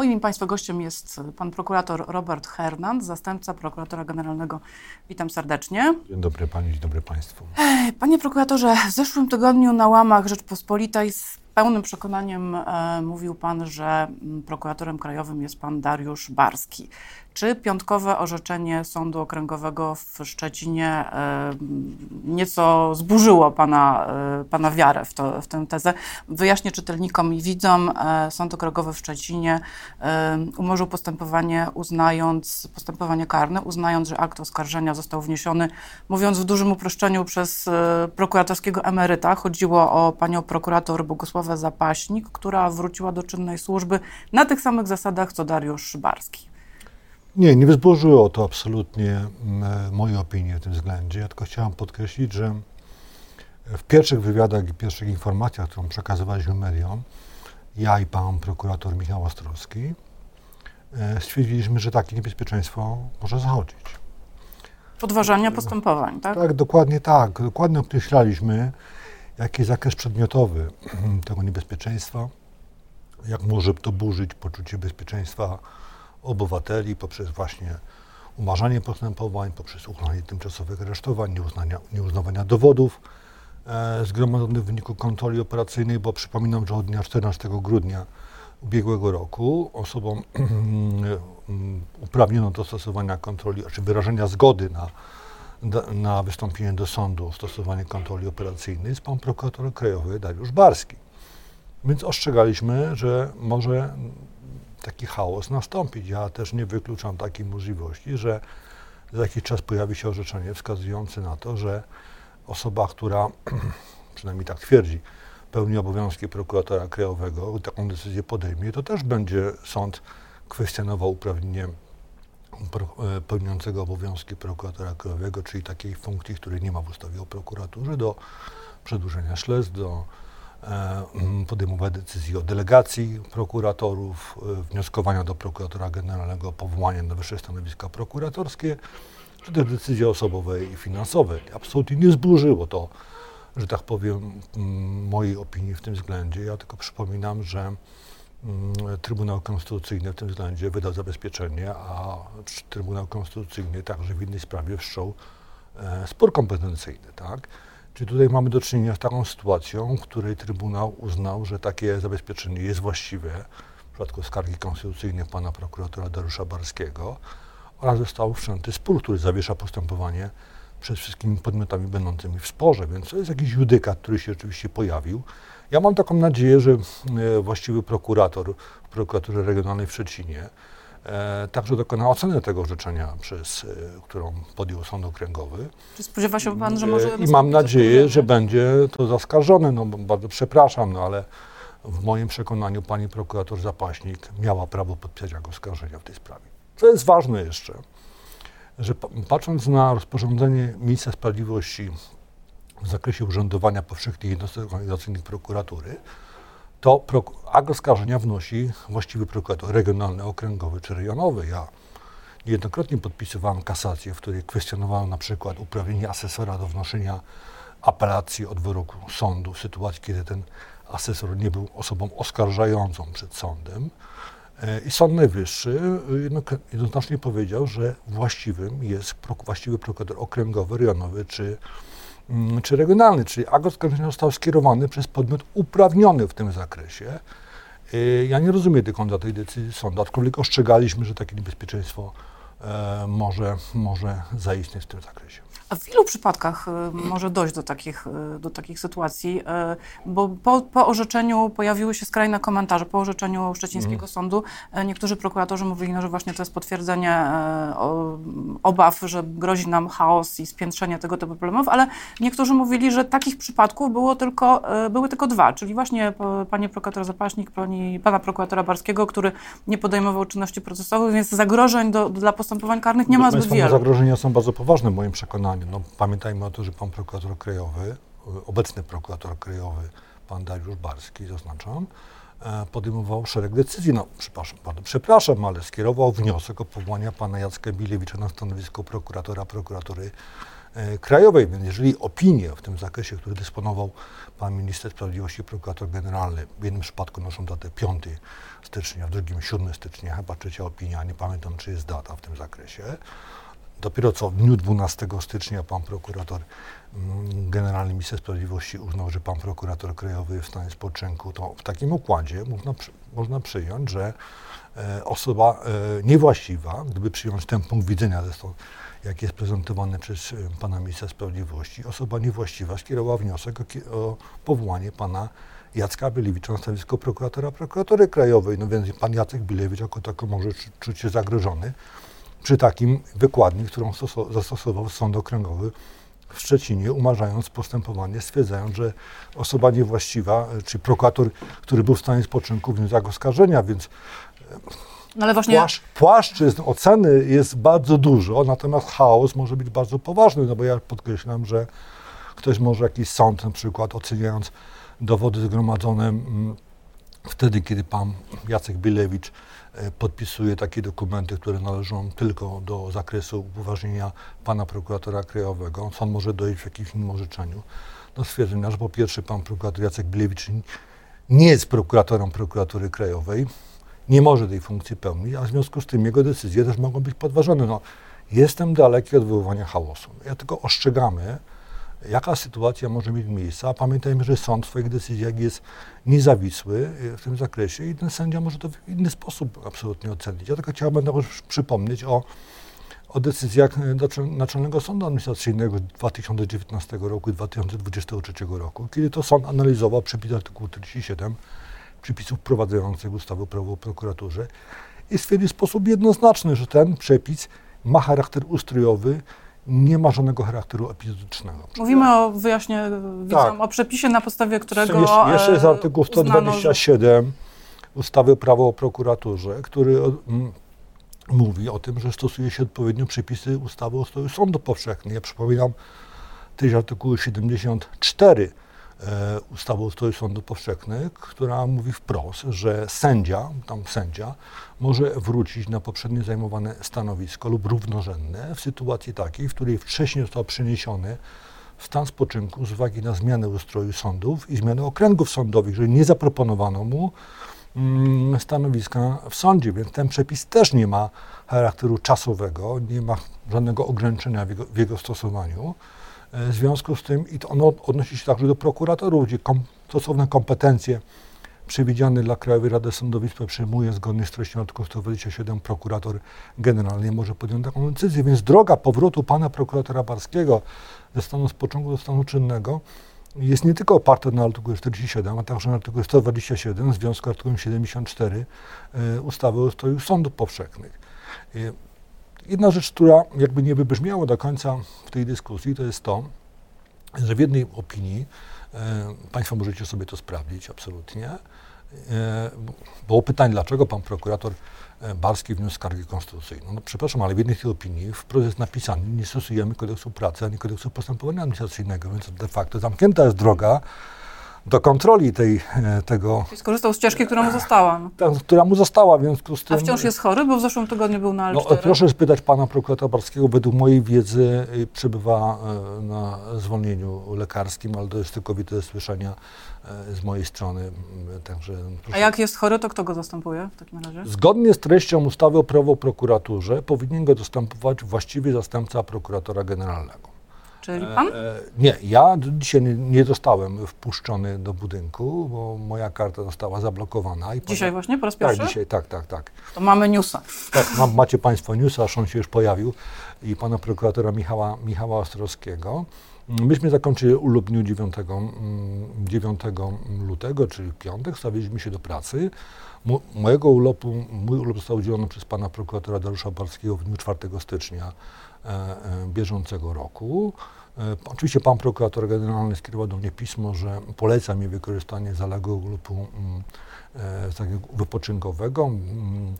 Moim Państwa gościem jest pan prokurator Robert Hernand, zastępca prokuratora generalnego. Witam serdecznie. Dzień dobry Pani, dzień dobry Państwu. Panie prokuratorze, w zeszłym tygodniu na łamach Rzeczpospolitej z pełnym przekonaniem e, mówił pan, że mm, prokuratorem krajowym jest pan Dariusz Barski. Czy piątkowe orzeczenie Sądu Okręgowego w Szczecinie nieco zburzyło pana, e, pana wiarę w, to, w tę tezę? Wyjaśnię czytelnikom i widzom. E, Sąd Okręgowy w Szczecinie umorzył postępowanie, uznając postępowanie karne, uznając, że akt oskarżenia został wniesiony, mówiąc w dużym uproszczeniu, przez e, prokuratorskiego emeryta. Chodziło o panią prokurator Bogusławę Zapaśnik, która wróciła do czynnej służby na tych samych zasadach, co Dariusz Barski. Nie, nie wzburzyło to absolutnie m, moje opinie w tym względzie. Ja tylko chciałem podkreślić, że w pierwszych wywiadach i pierwszych informacjach, którą przekazywaliśmy mediom, ja i pan prokurator Michał Ostrowski, e, stwierdziliśmy, że takie niebezpieczeństwo może zachodzić. Podważania postępowań, tak? Tak, dokładnie tak. Dokładnie określaliśmy, jaki jest zakres przedmiotowy tego niebezpieczeństwa, jak może to burzyć poczucie bezpieczeństwa obywateli poprzez właśnie umarzanie postępowań, poprzez uchylanie tymczasowych aresztowań, nieuznania, nieuznawania dowodów e, zgromadzonych w wyniku kontroli operacyjnej, bo przypominam, że od dnia 14 grudnia ubiegłego roku osobom uprawniono do stosowania kontroli, czy wyrażenia zgody na, na wystąpienie do sądu stosowanie kontroli operacyjnej jest pan prokurator krajowy Dariusz Barski. Więc ostrzegaliśmy, że może taki chaos nastąpić. Ja też nie wykluczam takiej możliwości, że za jakiś czas pojawi się orzeczenie wskazujące na to, że osoba, która, przynajmniej tak twierdzi, pełni obowiązki prokuratora krajowego, taką decyzję podejmie, to też będzie sąd kwestionował uprawnienie pro- pełniącego obowiązki prokuratora krajowego, czyli takiej funkcji, której nie ma w ustawie o prokuraturze, do przedłużenia śledztw, do e, podejmowania decyzji o delegacji prokuratorów, e, wnioskowania do prokuratora generalnego o powołanie na wyższe stanowiska prokuratorskie, czy też decyzje osobowe i finansowe. Absolutnie nie zburzyło to, że tak powiem, mojej opinii w tym względzie. Ja tylko przypominam, że Trybunał Konstytucyjny w tym względzie wydał zabezpieczenie, a Trybunał Konstytucyjny także w innej sprawie wszczął e, spór kompetencyjny, tak? Czyli tutaj mamy do czynienia z taką sytuacją, w której Trybunał uznał, że takie zabezpieczenie jest właściwe w przypadku skargi konstytucyjnej pana prokuratora Dariusza Barskiego oraz został wszczęty spór, który zawiesza postępowanie przed wszystkimi podmiotami będącymi w sporze, więc to jest jakiś judykat, który się oczywiście pojawił. Ja mam taką nadzieję, że e, właściwy prokurator w prokuraturze regionalnej w Szczecinie także dokona oceny tego orzeczenia, przez, e, którą podjął Sąd Okręgowy. Czy spodziewa się pan, że może... E, I mam nadzieję, że będzie to zaskarżone. No, bardzo przepraszam, no ale w moim przekonaniu pani prokurator Zapaśnik miała prawo podpisać oskarżenia w tej sprawie. Co jest ważne jeszcze, że pa- patrząc na rozporządzenie Ministra Sprawiedliwości w zakresie urzędowania powszechnych jednostek organizacyjnych prokuratury, to akt oskarżenia wnosi właściwy prokurator regionalny, okręgowy czy rejonowy. Ja niejednokrotnie podpisywałem kasację, w której kwestionowałem na przykład uprawnienie asesora do wnoszenia apelacji od wyroku sądu w sytuacji, kiedy ten asesor nie był osobą oskarżającą przed sądem. E, I Sąd Najwyższy jednoznacznie powiedział, że właściwym jest właściwy prokurator okręgowy, rejonowy czy, czy regionalny, czyli akt oskarżenia został skierowany przez podmiot uprawniony w tym zakresie. E, Ja nie rozumiem do tej decyzji sądu, aczkolwiek ostrzegaliśmy, że takie niebezpieczeństwo może, może zaistnieć w tym zakresie. A w ilu przypadkach y, może dojść do takich, y, do takich sytuacji? Bo po, po orzeczeniu pojawiły się skrajne komentarze. Po orzeczeniu Szczecińskiego Sądu y, niektórzy prokuratorzy mówili, no, że właśnie to jest potwierdzenie obaw, że grozi nam chaos i spiętrzenie tego typu problemów, ale niektórzy mówili, że takich przypadków było tylko, były tylko dwa, czyli właśnie panie prokurator Zapaśnik, pani, pana prokuratora Barskiego, który nie podejmował czynności procesowych, więc zagrożeń do, dla postępowań karnych nie ma zbyt. Zagrożenia są bardzo poważne w moim przekonaniu. No, pamiętajmy o tym, że pan prokurator krajowy, y, obecny prokurator krajowy, pan Dariusz Barski, zaznaczam, e, podejmował szereg decyzji. No, przepraszam, bardzo przepraszam, ale skierował wniosek o powołania pana Jacka Bilewicza na stanowisko prokuratora prokuratury e, Krajowej. Więc jeżeli opinie w tym zakresie, który dysponował pan minister sprawiedliwości, prokurator generalny, w jednym przypadku noszą datę 5 stycznia, w drugim 7 stycznia, chyba trzecia opinia, nie pamiętam czy jest data w tym zakresie. Dopiero co w dniu 12 stycznia pan prokurator mm, generalny minister sprawiedliwości uznał, że pan prokurator krajowy jest w stanie spoczynku, to w takim układzie można, można przyjąć, że e, osoba e, niewłaściwa, gdyby przyjąć ten punkt widzenia, zresztą jak jest prezentowany przez e, pana ministra sprawiedliwości, osoba niewłaściwa skierowała wniosek o, o powołanie pana Jacka Bilewicza na stanowisko prokuratora prokuratury krajowej. No więc pan Jacek Bilewicz jako tako może czuć się zagrożony przy takim wykładni, którą zastosował Sąd Okręgowy w Szczecinie, umarzając postępowanie, stwierdzając, że osoba niewłaściwa, czy prokurator, który był w stanie spoczynku, wniósł oskarżenia, więc no ale właśnie... Płaszcz, płaszczyzn oceny jest bardzo dużo, natomiast chaos może być bardzo poważny, no bo ja podkreślam, że ktoś może jakiś sąd na przykład oceniając dowody zgromadzone mm, wtedy, kiedy pan Jacek Bilewicz e, podpisuje takie dokumenty, które należą tylko do zakresu upoważnienia pana prokuratora krajowego, sąd może dojść w jakimś innym orzeczeniu. Do stwierdzenia, że po pierwsze pan prokurator Jacek Bilewicz nie jest prokuratorem prokuratury krajowej, nie może tej funkcji pełnić, a w związku z tym jego decyzje też mogą być podważone. No, jestem daleki od wywoływania chaosu. Ja tylko ostrzegamy, jaka sytuacja może mieć miejsce, a pamiętajmy, że sąd w swoich decyzjach jest niezawisły y, w tym zakresie i ten sędzia może to w inny sposób absolutnie ocenić. Ja tylko chciałbym też przypomnieć o, o decyzjach y, Naczelnego Sądu Administracyjnego z 2019 roku i 2023 roku, kiedy to sąd analizował przepis artykułu 47 przepisów wprowadzających ustawę o prawo o prokuraturze i stwierdził w sposób jednoznaczny, że ten przepis ma charakter ustrojowy, nie ma żadnego charakteru epizodycznego. Mówimy o, wyjaśnię tak. o przepisie, na podstawie którego Jeszcze, jeszcze jest artykuł 127 uznano, ustawy o prawo o prokuraturze, który mm, mówi o tym, że stosuje się odpowiednio przepisy ustawy o ustroju sądu powszechnego. Ja przypominam też artykuł 74 E, ustawy o ustroju sądu powszechnych, która mówi wprost, że sędzia, tam sędzia, może wrócić na poprzednie zajmowane stanowisko lub równorzędne w sytuacji takiej, w której wcześniej został przeniesiony w stan spoczynku z uwagi na zmianę ustroju sądów i zmianę okręgów sądowych, że nie zaproponowano mu mm, stanowiska w sądzie, więc ten przepis też nie ma charakteru czasowego, nie ma żadnego ograniczenia w jego, w jego stosowaniu. E, w związku z tym, i to ono odnosi się także do prokuratorów, gdzie kom, stosowne kompetencje przewidziane dla Krajowej Rady Sądownictwa przyjmuje zgodnie z treścią artykułu 127 prokurator generalny może podjąć taką decyzję. Więc droga powrotu pana prokuratora Barskiego ze stanu spoczynku do stanu czynnego jest nie tylko oparta na artykuł 47, a także na artykuł 127 w związku z artykułem 74 y, ustawy o ustroju sądów powszechnych. Jedna rzecz, która jakby nie wybrzmiała do końca w tej dyskusji, to jest to, że w jednej opinii, e, Państwo możecie sobie to sprawdzić absolutnie, e, było pytanie, dlaczego pan prokurator e, Barski wniósł skargę konstytucyjną. No przepraszam, ale w jednej tej opinii wprost jest napisane, nie stosujemy kodeksu pracy, ani kodeksu postępowania administracyjnego, więc de facto zamknięta jest droga do kontroli tej, e, tego. Skorzystał z ścieżki, która mu została. No. Ta, która mu została, w związku z tym. A wciąż jest chory, bo w zeszłym tygodniu był na L4. No, proszę spytać pana prokuratora Barskiego, według mojej wiedzy y, przebywa e, na zwolnieniu lekarskim, ale to jest tylko widzę słyszenia e, z mojej strony. Także proszę. A jak jest chory, to kto go zastępuje w takim razie? Zgodnie z treścią ustawy o prawo prokuraturze powinien go zastępować właściwy zastępca prokuratora generalnego. Czyli pan? E, e, nie, ja dzisiaj nie, zostałem wpuszczony do budynku, bo moja karta została zablokowana. I dzisiaj właśnie po raz pierwszy? Tak, dzisiaj, tak, tak, tak. To mamy newsa. Tak, macie Państwo newsa, aż on się już pojawił i pana prokuratora Michała, Michała Ostrowskiego. Myśmy zakończyli urlop dniu 9, 9 mm, lutego, czyli piątek, stawiliśmy się do pracy. Mojego urlopu, mój urlop został udzielony przez pana prokuratora Dariusza Barskiego w dniu 4 stycznia E, e, bieżącego roku. E, oczywiście pan prokurator generalny skierował do mnie pismo, że poleca mi wykorzystanie zaległego mm, takiego wypoczynkowego, mm,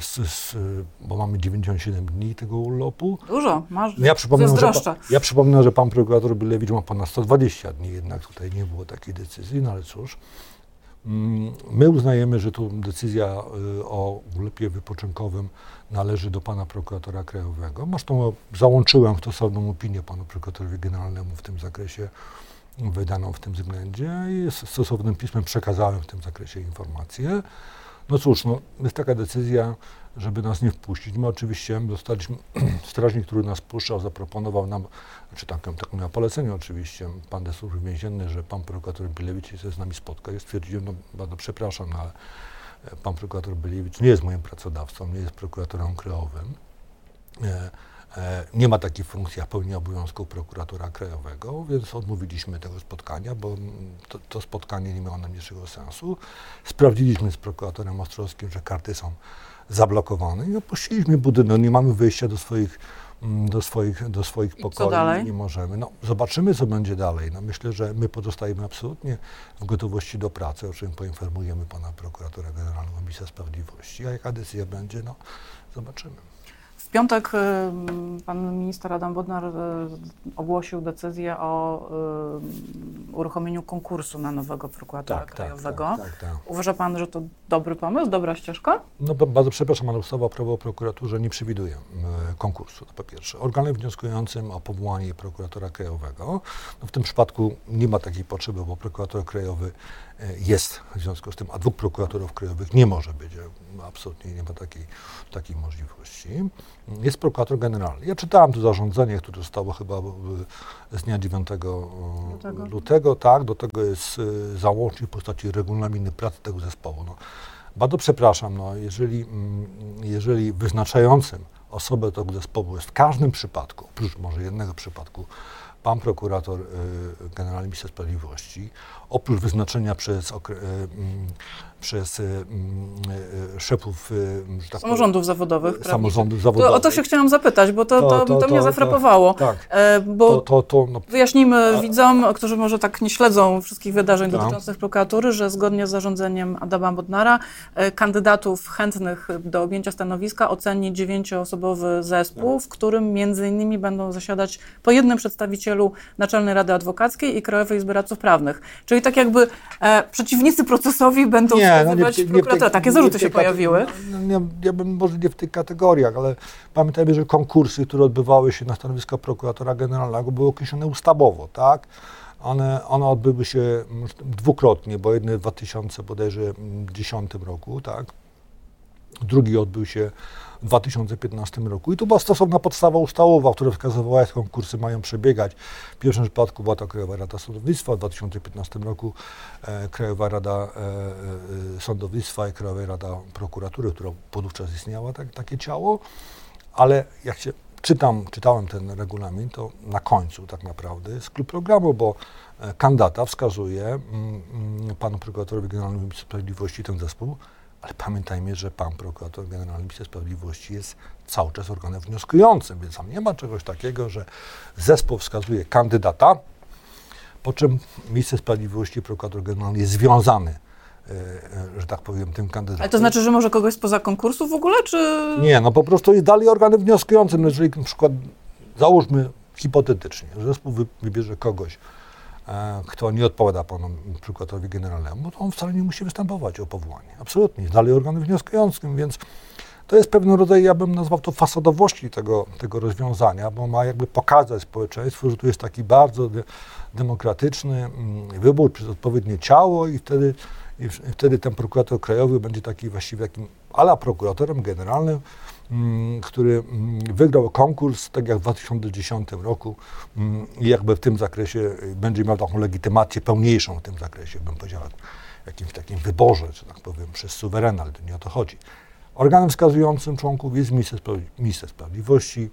z, z, bo mamy 97 dni tego urlopu. Dużo, masz ja przypominam, że, ja przypominam, że pan prokurator Bylewicz ma ponad 120 dni, jednak tutaj nie było takiej decyzji, no ale cóż. Mm, my uznajemy, że tu decyzja y, o urlopie wypoczynkowym należy do pana prokuratora krajowego. Zresztą załączyłem stosowną opinię panu prokuratorowi generalnemu w tym zakresie, wydaną w tym względzie i stosownym pismem przekazałem w tym zakresie informacje. No cóż, no, jest taka decyzja, żeby nas nie wpuścić. My oczywiście dostaliśmy, strażnik, który nas puszczał, zaproponował nam, znaczy taką, taką miał polecenie oczywiście, pan de służby więziennej, że pan prokurator Bilewicz się z nami spotka. Ja stwierdziłem, no bardzo przepraszam, no, ale e, pan prokurator Bilewicz nie jest moim pracodawcą, nie jest prokuratorem krajowym. E, e, nie ma takiej funkcji jak pełni obowiązków prokuratora krajowego, więc odmówiliśmy tego spotkania, bo to, to spotkanie nie miało najmniejszego sensu. Sprawdziliśmy z prokuratorem Ostrowskim, że karty są zablokowane i opuściliśmy budynek. Nie mamy wyjścia do swoich, mm, do swoich, do swoich I pokoi. co dalej? Nie możemy. No, zobaczymy, co będzie dalej. No, myślę, że my pozostajemy absolutnie w gotowości do pracy, o czym poinformujemy pana prokuratora generalnego Ministra Sprawiedliwości. A jaka decyzja będzie, no zobaczymy. W piątek y, pan minister Adam Bodnar y, ogłosił decyzję o y, uruchomieniu konkursu na nowego prokuratora krajowego. tak, tak, tak. Uważa pan, że to dobry pomysł, dobra ścieżka? No ba- bardzo przepraszam, ale ustawa o prawo o prokuraturze nie przewiduje konkursu, to po pierwsze. Organem wnioskującym o powołanie prokuratora krajowego, no w tym przypadku nie ma takiej potrzeby, bo prokurator krajowy jest w związku z tym, a dwóch prokuratorów krajowych nie może być. e, Absolutnie nie ma takiej, takiej możliwości. Jest prokurator generalny. Ja czytałem to zarządzenie, które zostało chyba e, z dnia 9 Lutego. lutego. Tak, do tego jest e, załącznik w postaci regulaminu pracy tego zespołu. No, bardzo przepraszam, no, jeżeli, mm, jeżeli wyznaczającym osobę tego zespołu jest w każdym przypadku, oprócz może jednego przypadku, pan prokurator y, generalny minister sprawiedliwości, oprócz wyznaczenia przez, y, mm, przez y, mm, y, szefów y, tak powiem, Samorządów zawodowych. prawniczych. samorządów To, zawodowych. o to się chciałam zapytać, bo to, to, To- to, to- mnie to- zafrapowało. tak. E, bo To, to, to, no, Wyjaśnijmy widzom, którzy może tak nie śledzą wszystkich wydarzeń Tak. dotyczących prokuratury, że zgodnie z zarządzeniem Adama Bodnara e, kandydatów chętnych do objęcia stanowiska oceni dziewięcioosobowy zespół, w którym między innymi będą zasiadać po jednym przedstawicielu Naczelnej Rady Adwokackiej i Krajowej Izby Radców Prawnych. Czyli tak jakby e, przeciwnicy procesowi będą w tej- prokuratora. tej- Takie nie zarzuty się pojawiły. No, nie, ja bym może nie w tych kategoriach, ale pamiętajmy, że konkursy, które odbywały się na stanowisko prokuratora generalnego, były określone ustawowo, tak? One, one odbyły się mm, dwukrotnie, bo jedny w 2010 roku, tak? Drugi odbył się w 2015 roku. I tu była stosowna podstawa ustawowa, która wskazywała, jak konkursy mają przebiegać. W pierwszym przypadku była to Krajowa Rada Sądownictwa, w 2015 roku e, Krajowa Rada e, e, Sądownictwa i Krajowa Rada Prokuratury, która podówczas istniała, tak, takie ciało. Ale jak się czytam, czytałem ten regulamin, to na końcu tak naprawdę jest klub programu, bo e, kandydata wskazuje mm, mm, panu prokuratorowi generalnemu Sprawiedliwości ten zespół, ale pamiętajmy, że pan prokurator generalny Ministra Sprawiedliwości jest cały czas organem wnioskującym, więc tam nie ma czegoś takiego, że zespół wskazuje kandydata, po czym minister sprawiedliwości, prokurator generalny jest związany, e, e, że tak powiem, tym kandydatem. Ale to znaczy, że może kogoś spoza konkursu w ogóle, czy... Nie, no po prostu jest dalej organem wnioskującym. No jeżeli na przykład, załóżmy hipotetycznie, zespół wy, wybierze kogoś, kto nie odpowiada panu prokuratorowi generalnemu, to on wcale nie musi występować o powołanie. Absolutnie, dalej organem wnioskującym, więc to jest pewien rodzaj, ja bym nazwał to fasadowości tego, tego rozwiązania, bo ma jakby pokazać społeczeństwu, że tu jest taki bardzo de, demokratyczny mm, wybór przez odpowiednie ciało i wtedy, i wtedy ten prokurator krajowy będzie taki właściwie takim ala prokuratorem generalnym, mm, który mm, wygrał konkurs, tak jak w 2010 roku mm, i jakby w tym zakresie y, będzie miał taką legitymację pełniejszą w tym zakresie, bym powiedział, jakimś takim wyborze, czy tak powiem, przez suwerena, ale to nie o to chodzi. Organem wskazującym członków jest minister Sprawiedliwości,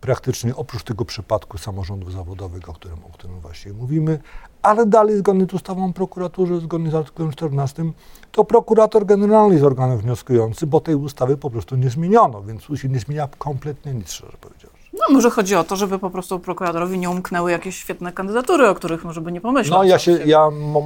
praktycznie oprócz tego przypadku samorządów zawodowych, o którym, o którym właśnie mówimy, ale dalej zgodnie z ustawą o prokuraturze, zgodnie z artykułem 14, to prokurator generalny jest organem wnioskującym, bo tej ustawy po prostu nie zmieniono, więc tu się nie zmienia kompletnie nic, szczerze powiedziawszy. No może chodzi o to, żeby po prostu prokuratorowi nie umknęły jakieś świetne kandydatury, o których może by nie pomyślał. No ja się, ja mo,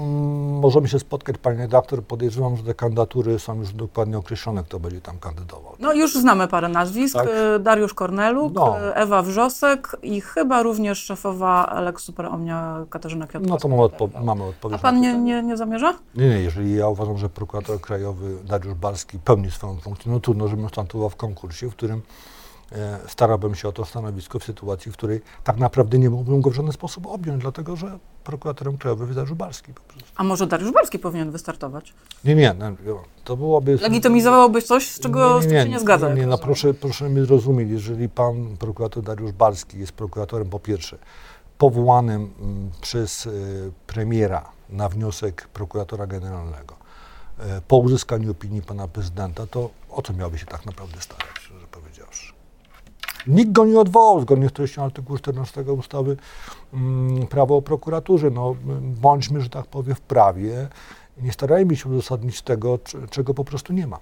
możemy się spotkać, panie redaktor, podejrzewam, że te kandydatury są już dokładnie określone, kto będzie tam kandydował. No już znamy parę nazwisk. Tak. E, Dariusz Korneluk, No. e, Ewa Wrzosek i chyba również szefowa Lex Super Omnia Katarzyna Kwiatkowska. No to mamy, odpo- mamy odpowiedź A pan nie, nie, nie zamierza? Nie, nie, jeżeli ja uważam, że prokurator krajowy Dariusz Barski pełni swoją funkcję, no trudno, żebym startował w konkursie, w którym starałbym się o to stanowisko w sytuacji, w której tak naprawdę nie mógłbym go w żaden sposób objąć, dlatego że prokuratorem krajowym jest Dariusz prostu. A może Dariusz Barski powinien wystartować? Nie, nie, no, to byłoby... Legitymizowałby coś, z czego z czym się nie zgadza. Nie, nie no proszę, proszę mnie zrozumieć, jeżeli pan prokurator Dariusz Barski jest prokuratorem po pierwsze powołanym mm, przez y, premiera na wniosek prokuratora generalnego e, po uzyskaniu opinii pana prezydenta, to o co miałby się tak naprawdę starać. Nikt go nie odwołał zgodnie z treścią artykułu 14 ustawy mm, prawo o prokuraturze. No, bądźmy, że tak powiem, w prawie i nie starajmy się uzasadnić tego, czego po prostu nie ma.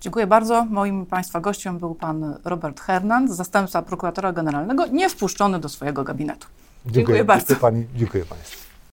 Dziękuję bardzo. Moim Państwa gościem był pan Robert Hernand, zastępca prokuratora generalnego, nie wpuszczony do swojego gabinetu. Dziękuję bardzo. Dziękuję, pani, dziękuję Państwu.